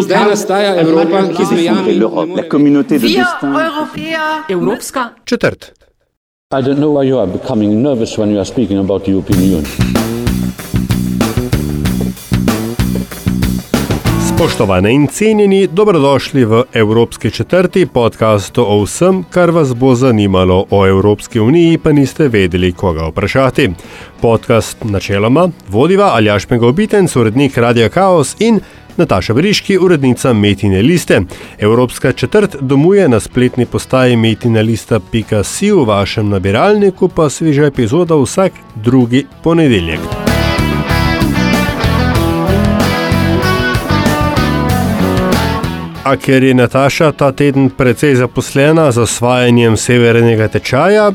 Zdaj nastaja Evropa, ki z mejami la communauté de destin. Europäer Evropska Četrt. I don't know why you are becoming nervous when you are speaking about the European Union. Spoštovane in cenjeni, dobrodošli v Evropski četrti podkastu o vsem, kar vas bo zanimalo o Evropski uniji, pa niste vedeli, koga vprašati. Podcast načeloma vodiva Aljaš Megobitenc, urednik Radia Chaos in Nataša Briški, urednica Metine liste. Evropska četrt domuje na spletni postaji metinalista.si, v vašem nabiralniku pa sveža epizoda vsak drugi ponedeljek. A ker je Nataša ta teden precej zaposlena z osvajanjem severnega tečaja,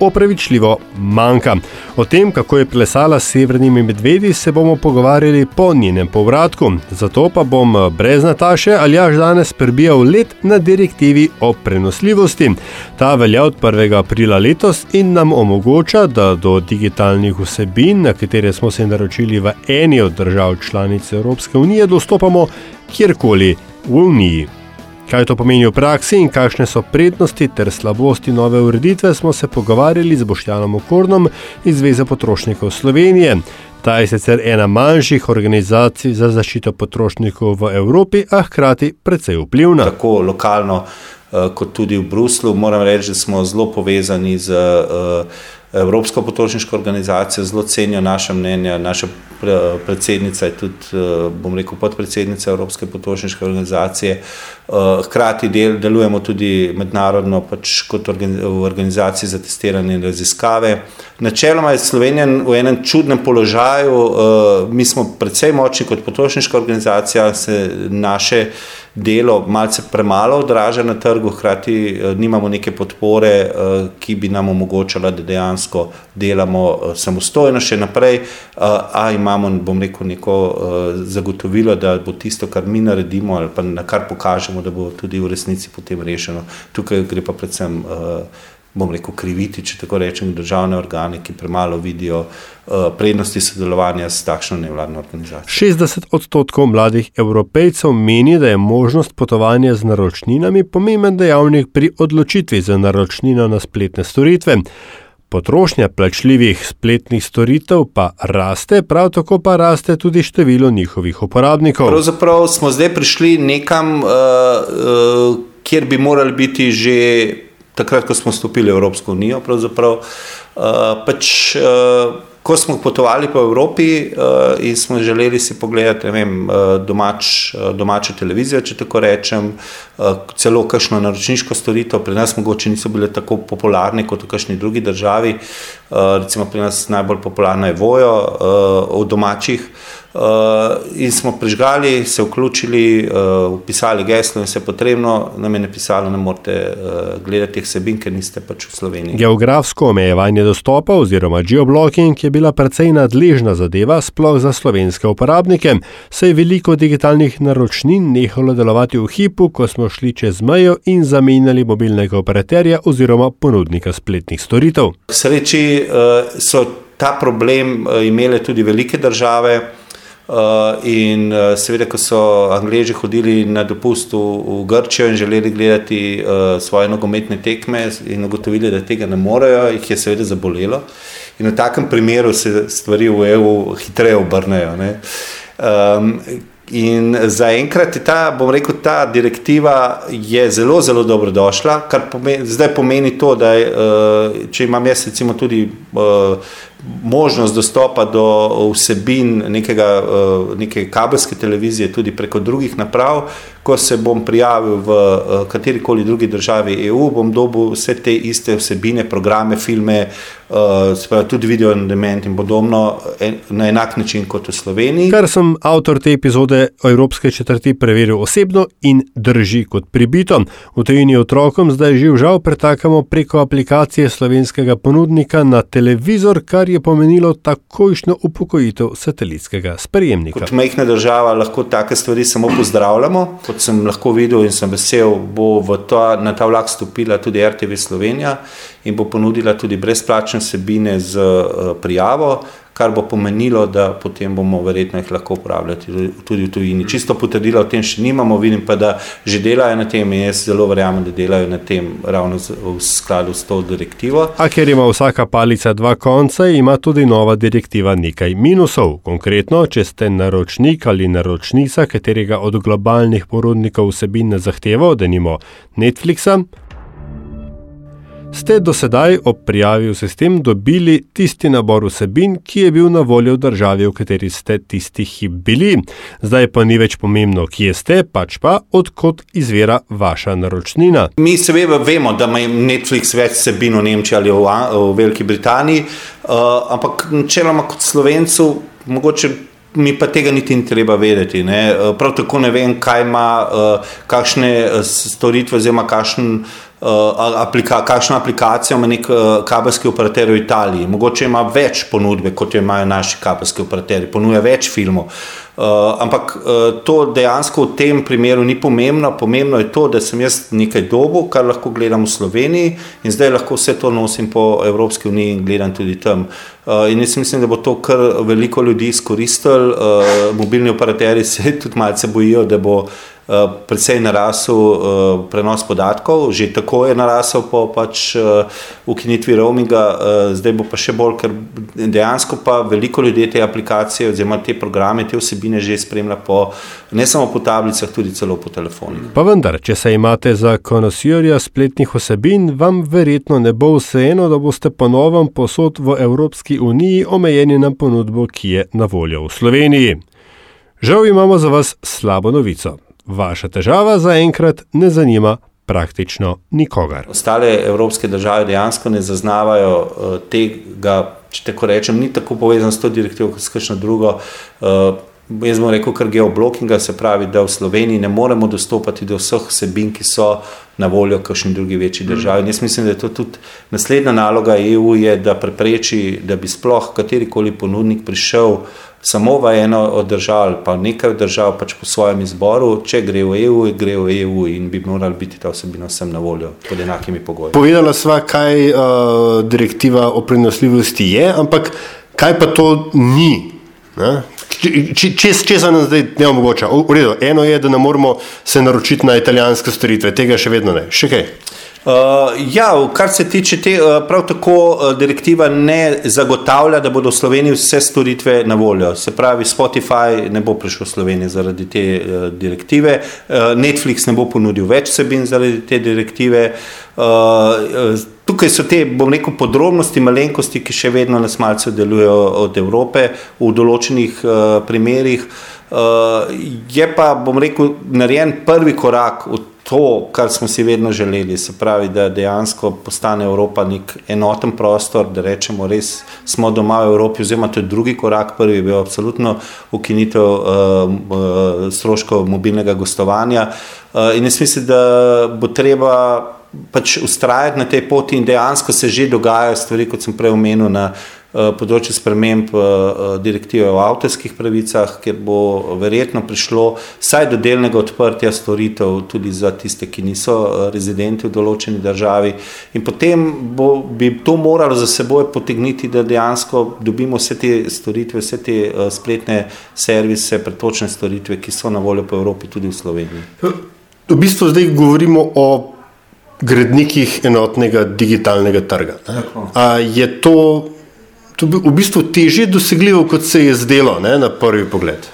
opravičljivo manjka. O tem, kako je plesala s severnimi medvedi, se bomo pogovarjali po njenem povratku. Zato pa bom eh, brez Nataše ali až danes prebijal let na direktivi o prenosljivosti. Ta velja od 1. aprila letos in nam omogoča, da do digitalnih vsebin, na katere smo se naročili v eni od držav članic Evropske unije, dostopamo kjerkoli v Uniji. Kaj to pomeni v praksi in kakšne so prednosti ter slabosti nove ureditve, smo se pogovarjali z Boštjanom Okornom iz Zveze potrošnikov Slovenije. Ta je sicer ena manjših organizacij za zaščito potrošnikov v Evropi, a hkrati precej vplivna. tako lokalno, eh, kot tudi v Bruslu. Moram reči, da smo zelo povezani z eh, Evropsko potrošniško organizacijo, zelo cenijo naša mnenja. Naša pre- predsednica je tudi, eh, bom rekel, podpredsednica Evropske potrošniške organizacije. Eh, Hkrati del, delujemo tudi mednarodno pač kot organi- v organizaciji za testiranje in raziskave. Načeloma je Slovenija v enem čudnem položaju, eh, mi smo precej močni kot potrošniška organizacija, se naše delo malce premalo odraža na trgu, hkrati eh, nimamo neke podpore, eh, ki bi nam omogočala, da dejansko delamo eh, samostojno še naprej, a imamo, bom rekel, neko zagotovilo, da bo tisto, kar mi naredimo ali pa na kar pokažemo, da bo tudi v resnici potem rešeno. Tukaj gre pa predvsem. Bom rekel, kriviti, če tako rečem, državne organe, ki premalo vidijo uh, prednosti sodelovanja s takšno nevladno organizacijo. 60 odstotkov mladih evropejcev meni, da je možnost potovanja z naročninami pomemben dejavnik pri odločitvi za naročnino na spletne storitve. Potrošnja plačljivih spletnih storitev pa raste, prav tako pa raste tudi število njihovih uporabnikov. Pravzaprav smo zdaj prišli nekam, uh, uh, kjer bi morali biti že takrat, ko smo vstopili v Evropsko unijo. pravzaprav. Uh, pač, uh, ko smo potovali po Evropi uh, in smo želeli si pogledati vem, domač, domačo televizijo, če tako rečem, uh, celo kakšno naročniško storitev, pri nas mogoče niso bile tako popularne kot v kakšni drugi državi. Uh, recimo pri nas najbolj popularna je Vojo uh, od domačih. Uh, in smo prižgali, se vključili, uh, upisali geslo in vse potrebno, nam je napisalo, da ne morete uh, gledati teh sebin, ker niste pač v Sloveniji. Geografsko omejevanje dostopa oziroma geoblocking je bila precej nadležna zadeva, sploh za slovenske uporabnike, saj je veliko digitalnih naročnin nehalo delovati v hipu, ko smo šli čez mejo in zamenjali mobilnega operaterja oziroma ponudnika spletnih storitev. K sreči uh, so ta problem uh, imele tudi velike države. Uh, in uh, seveda, ko so Angliji hodili na dopust v, v Grčijo in želeli gledati uh, svoje nogometne tekme, in ugotovili, da tega ne morejo, jih je seveda zabolelo. In v takem primeru se stvari v EU hitreje obrnejo. ne. Um, In zaenkrat je ta, bom rekel, ta direktiva zelo, zelo dobrodošla, kar pomeni, zdaj pomeni to, da je, eh, če imam jaz recimo tudi eh, možnost dostopa do vsebin nekega, eh, neke kabelske televizije tudi preko drugih naprav, ko se bom prijavil v katerikoli drugi državi EU, bom dobil vse te iste vsebine, programe, filme, pravi tudi video on demand in podobno na enak način kot v Sloveniji. Kar sem avtor te epizode o Evropske četrti preveril osebno in drži kot pribito. V tujini otrokom zdaj živ žal pretakamo preko aplikacije slovenskega ponudnika na televizor, kar je pomenilo takojšno upokojitev satelitskega sprejemnika. Kot majhna država lahko take stvari samo pozdravljamo. Kot sem lahko videl in sem vesel, bo ta, na ta vlak stopila tudi RTV Slovenija in bo ponudila tudi brezplačne vsebine z uh, prijavo, kar bo pomenilo, da potem bomo verjetno jih lahko uporabljali tudi v tujini. Čisto potrdila o tem še nimamo, vidim pa, da že delajo na tem in jaz zelo verjamem, da delajo na tem ravno v skladu s to direktivo. A ker ima vsaka palica dva konca, ima tudi nova direktiva nekaj minusov. Konkretno, če ste naročnik ali naročnica katerega od globalnih porodnikov vsebin ne zahteva, da nimo Netflixa, ste do sedaj ob prijavi v sistem dobili tisti nabor vsebin, ki je bil na voljo v državi, v kateri ste tisti hip bili. Zdaj pa ni več pomembno, kje ste, pač pa odkot izvira vaša naročnina. Mi seveda vemo, da ima Netflix več vsebin v Nemčiji ali v, v Veliki Britaniji, uh, ampak načeloma kot slovencu mogoče. Mi pa tega niti ni treba vedeti. Ne? Prav tako ne vem, kaj ima, uh, kakšne storitve, oziroma kakšen aplika, kakšno aplikacijo ima nek uh, kabelski operater v Italiji. Mogoče ima več ponudbe, kot jo imajo naši kabelski operaterji, ponuja več filmov. Uh, ampak uh, to dejansko v tem primeru ni pomembno. Pomembno je to, da sem jaz nekaj dobo, kar lahko gledam v Sloveniji in zdaj lahko vse to nosim po Evropski uniji in gledam tudi tam. Uh, in jaz mislim, da bo to kar veliko ljudi izkoristili. Uh, mobilni operaterji se tudi malce bojijo, da bo uh, Eh, precej narasel uh, prenos podatkov, že tako je narasel po pač, uh, ukinitvi roaminga, zdaj bo pa še bolj, ker dejansko pa veliko ljudi te aplikacije oziroma te programe, te vsebine že spremlja po, ne samo po tablicah, tudi celo po telefonih. Pa vendar, če se imate za konosirja spletnih vsebin, vam verjetno ne bo vseeno, da boste ponovno posod v Evropski uniji omejeni na ponudbo, ki je na voljo v Sloveniji. Žal imamo za vas slabo novico vaša težava zaenkrat ne zanima praktično nikogar. Ostale evropske države dejansko ne zaznavajo uh, tega, če tako rečem, ni tako povezan s to direktivo kot s kakšno drugo. Jaz bom rekel, kar geoblockinga, se pravi, da v Sloveniji ne moremo dostopati do vseh vsebin, ki so na voljo v kakšni drugi večji državi. Jaz mislim, da je to tudi naslednja naloga EU, je, da prepreči, da bi sploh katerikoli ponudnik prišel samo v eno od držav, pa nekaj držav pač po svojem izboru, če gre v EU, gre v EU in bi morali biti ta vsebina vsem na voljo pod enakimi pogoji. Povedala sva, kaj uh, direktiva o prenosljivosti je, ampak kaj pa to ni. Če, če, se nam zdaj ne omogoča, v redu, eno je, da ne moramo se naročiti na italijanske storitve, tega še vedno ne. Še kaj? Uh, ja, kar se tiče te, uh, prav tako uh, direktiva ne zagotavlja, da bodo v Sloveniji vse storitve na voljo. Se pravi, Spotify ne bo prišel v Slovenijo zaradi te uh, direktive, uh, Netflix ne bo ponudil več sebin zaradi te direktive. Uh, tukaj so te, bom rekel, podrobnosti, malenkosti, ki še vedno nas malce delujejo od Evrope v določenih uh, primerih. Uh, je pa, bom rekel, narejen prvi korak v to, kar smo si vedno želeli, se pravi, da dejansko postane Evropa nek enoten prostor, da rečemo, res smo doma v Evropi, oziroma to je drugi korak, prvi je bil absolutno ukinitev uh, uh, stroškov mobilnega gostovanja. Uh, in jaz mislim, da bo treba pač ustrajati na tej poti in dejansko se že dogajajo stvari, kot sem prej omenil. Na, Eh, področje sprememb eh, direktive o avtorskih pravicah, kjer bo verjetno prišlo vsaj do delnega odprtja storitev tudi za tiste, ki niso rezidenti v določeni državi. In potem bo, bi to moralo za seboj potegniti, da dejansko dobimo vse te storitve, vse te spletne servise, pretočne storitve, ki so na voljo po Evropi, tudi v Sloveniji. V bistvu zdaj govorimo o gradnikih enotnega digitalnega trga. Je to to v bistvu težje dosegljivo, kot se je zdelo ne, na prvi pogled.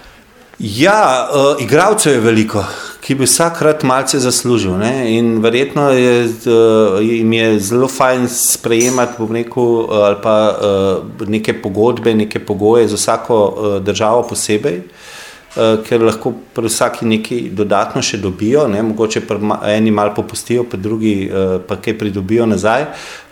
Ja, uh, igralcev je veliko, ki bi vsakrat malce zaslužil. Ne? In verjetno je, uh, jim je zelo fajn sprejemati rekel, uh, ali pa uh, neke pogodbe, neke pogoje za vsako uh, državo posebej. Uh, ker lahko pri vsaki nekaj dodatno še dobijo, ne? mogoče eni malo popustijo, pa drugi uh, pa kaj pridobijo nazaj.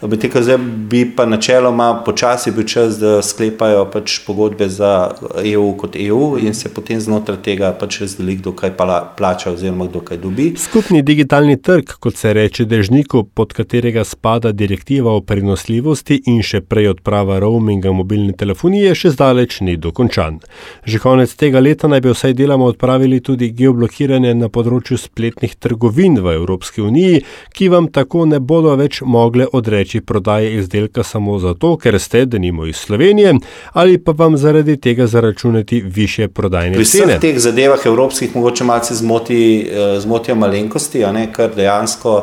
Medtem ko zdaj bi pa načeloma počasi bil čas, da sklepajo pač pogodbe za EU kot EU in se potem znotraj tega pač razdeli, kdo kaj plača oziroma kdo kaj dobi. Skupni digitalni trg, kot se reče dežniku, pod katerega spada direktiva o prenosljivosti in še prej odprava roaminga mobilne telefonije, še zdaleč ni dokončan. Že konec tega leta naj bi vsaj deloma odpravili tudi geoblokiranje na področju spletnih trgovin v Evropski uniji, ki vam tako ne bodo več mogle odreči prodaje izdelka samo zato, ker ste, da nimo iz Slovenije, ali pa vam zaradi tega zaračunati više prodajne Pri cene. vseh teh zadevah evropskih mogoče malce zmoti, eh, zmotijo malenkosti, a ne, ker dejansko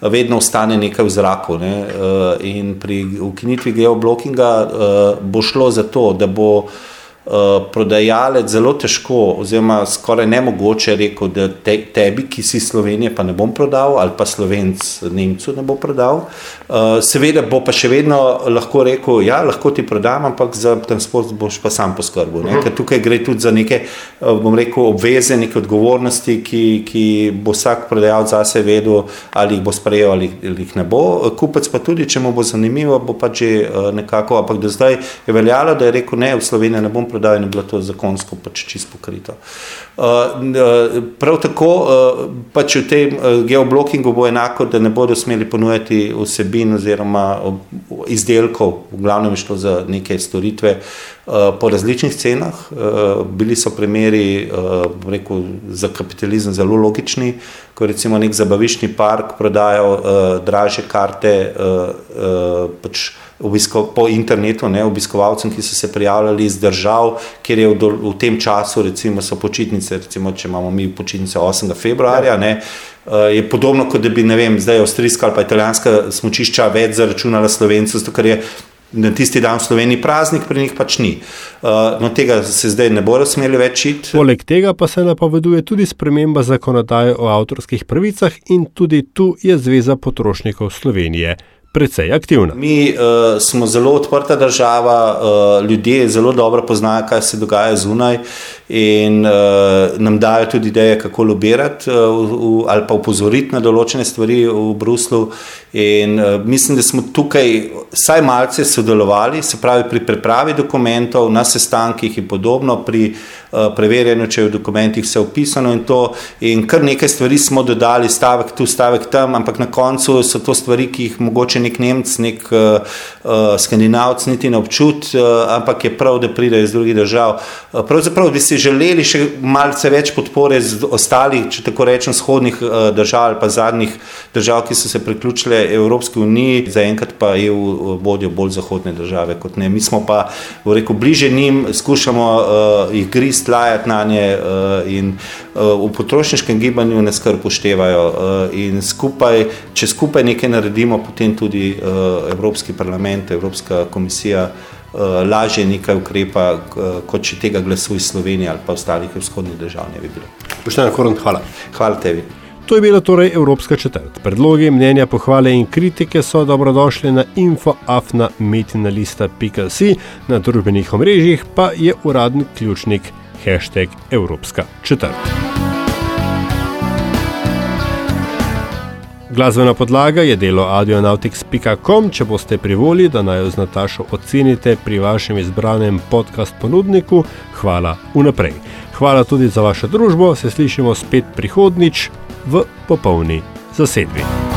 vedno ostane nekaj v zraku. Ne, eh, in pri ukinitvi geoblockinga eh, bo šlo za to, da bo eh, prodajalec zelo težko, oziroma skoraj nemogoče rekel, da te, tebi, ki si Slovenije, pa ne bom prodal, ali pa Slovenc Nemcu ne bo prodal. Eh, Seveda bo pa še vedno lahko rekel, ja, lahko ti prodam, ampak za transport boš pa sam poskrbel. ne. Ker tukaj gre tudi za neke, eh, bom rekel, obveze, neke odgovornosti, ki, ki bo vsak prodajalec zase vedel, ali jih bo sprejel ali ali jih ne bo. Kupec pa tudi, če mu bo zanimivo, bo pač že eh, nekako, ampak do zdaj je veljalo, da je rekel, ne, v Sloveniji ne bom prodal in je bilo to zakonsko pač čisto pokrito. Uh, uh, prav tako uh, pač v tem geoblockingu bo enako, da ne bodo smeli ponujati vsebin oziroma izdelkov, v glavnem šlo za neke storitve po različnih cenah. Bili so primeri, rekel, za kapitalizem zelo logični, ko recimo nek zabaviščni park prodajo uh, draže karte pač obisko, po internetu, ne, obiskovalcem, ki so se prijavljali iz držav, kjer je v, dol- v tem času, recimo, so počitnice, recimo, če imamo mi počitnice 8. februarja. Ne, uh, je podobno, kot da bi ne vem, zdaj avstrijska ali pa italijanska smočišča več zaračunala slovencem, zato ker je na tisti dan v Sloveniji praznik, pri njih pač ni. Uh, no, tega se zdaj ne bodo smeli več iti. Poleg tega pa se napoveduje tudi sprememba zakonodaje o avtorskih pravicah in tudi tu je Zveza potrošnikov Slovenije precej aktivna. Mi uh, smo zelo odprta država, uh, ljudje zelo dobro poznajo, kaj se dogaja zunaj, in uh, nam dajo tudi ideje, kako lobirati uh, v, ali pa upozoriti na določene stvari v Bruslu. In uh, mislim, da smo tukaj vsaj malce sodelovali, se pravi pri pripravi dokumentov, na sestankih in podobno, pri uh, preverjanju, če je v dokumentih vse opisano in to. In kar nekaj stvari smo dodali, stavek tu, stavek tam, ampak na koncu so to stvari, ki jih mogoče nek Nemec, nek uh, uh, Skandinavc niti ne občuti, uh, ampak je prav, da pridejo iz drugih držav. Uh, pravzaprav bi si želeli še malce več podpore z ostalih, če tako rečem, vzhodnih uh, držav ali pa zadnjih držav, ki so se priključile Evropski uniji, zaenkrat pa EU vodijo bolj zahodne države kot ne. Mi smo pa, bo rekel, bliže njim, skušamo uh, jih grist, lajati na nje uh, in uh, v potrošniškem gibanju nas kar upoštevajo. Uh, in skupaj, če skupaj nekaj naredimo, potem tudi uh, Evropski parlament, Evropska komisija lažje nekaj ukrepa, kot če tega glasu iz Slovenije ali pa ostalih vzhodnih držav ne bi bilo. Poštena Korn, hvala. Hvala tebi. To je bila torej Evropska četrt. Predlogi, mnenja, pohvale in kritike so dobrodošli na infoafna.metinalista.si, na družbenih omrežjih pa je uradni ključnik hashtag Evropska četrt. Glasbena podlaga je delo audionautics.com, če boste privoli, da naj jo z Natašo ocenite pri vašem izbranem podcast ponudniku, hvala vnaprej. Hvala tudi za vašo družbo, se slišimo spet prihodnič v popolni zasedbi.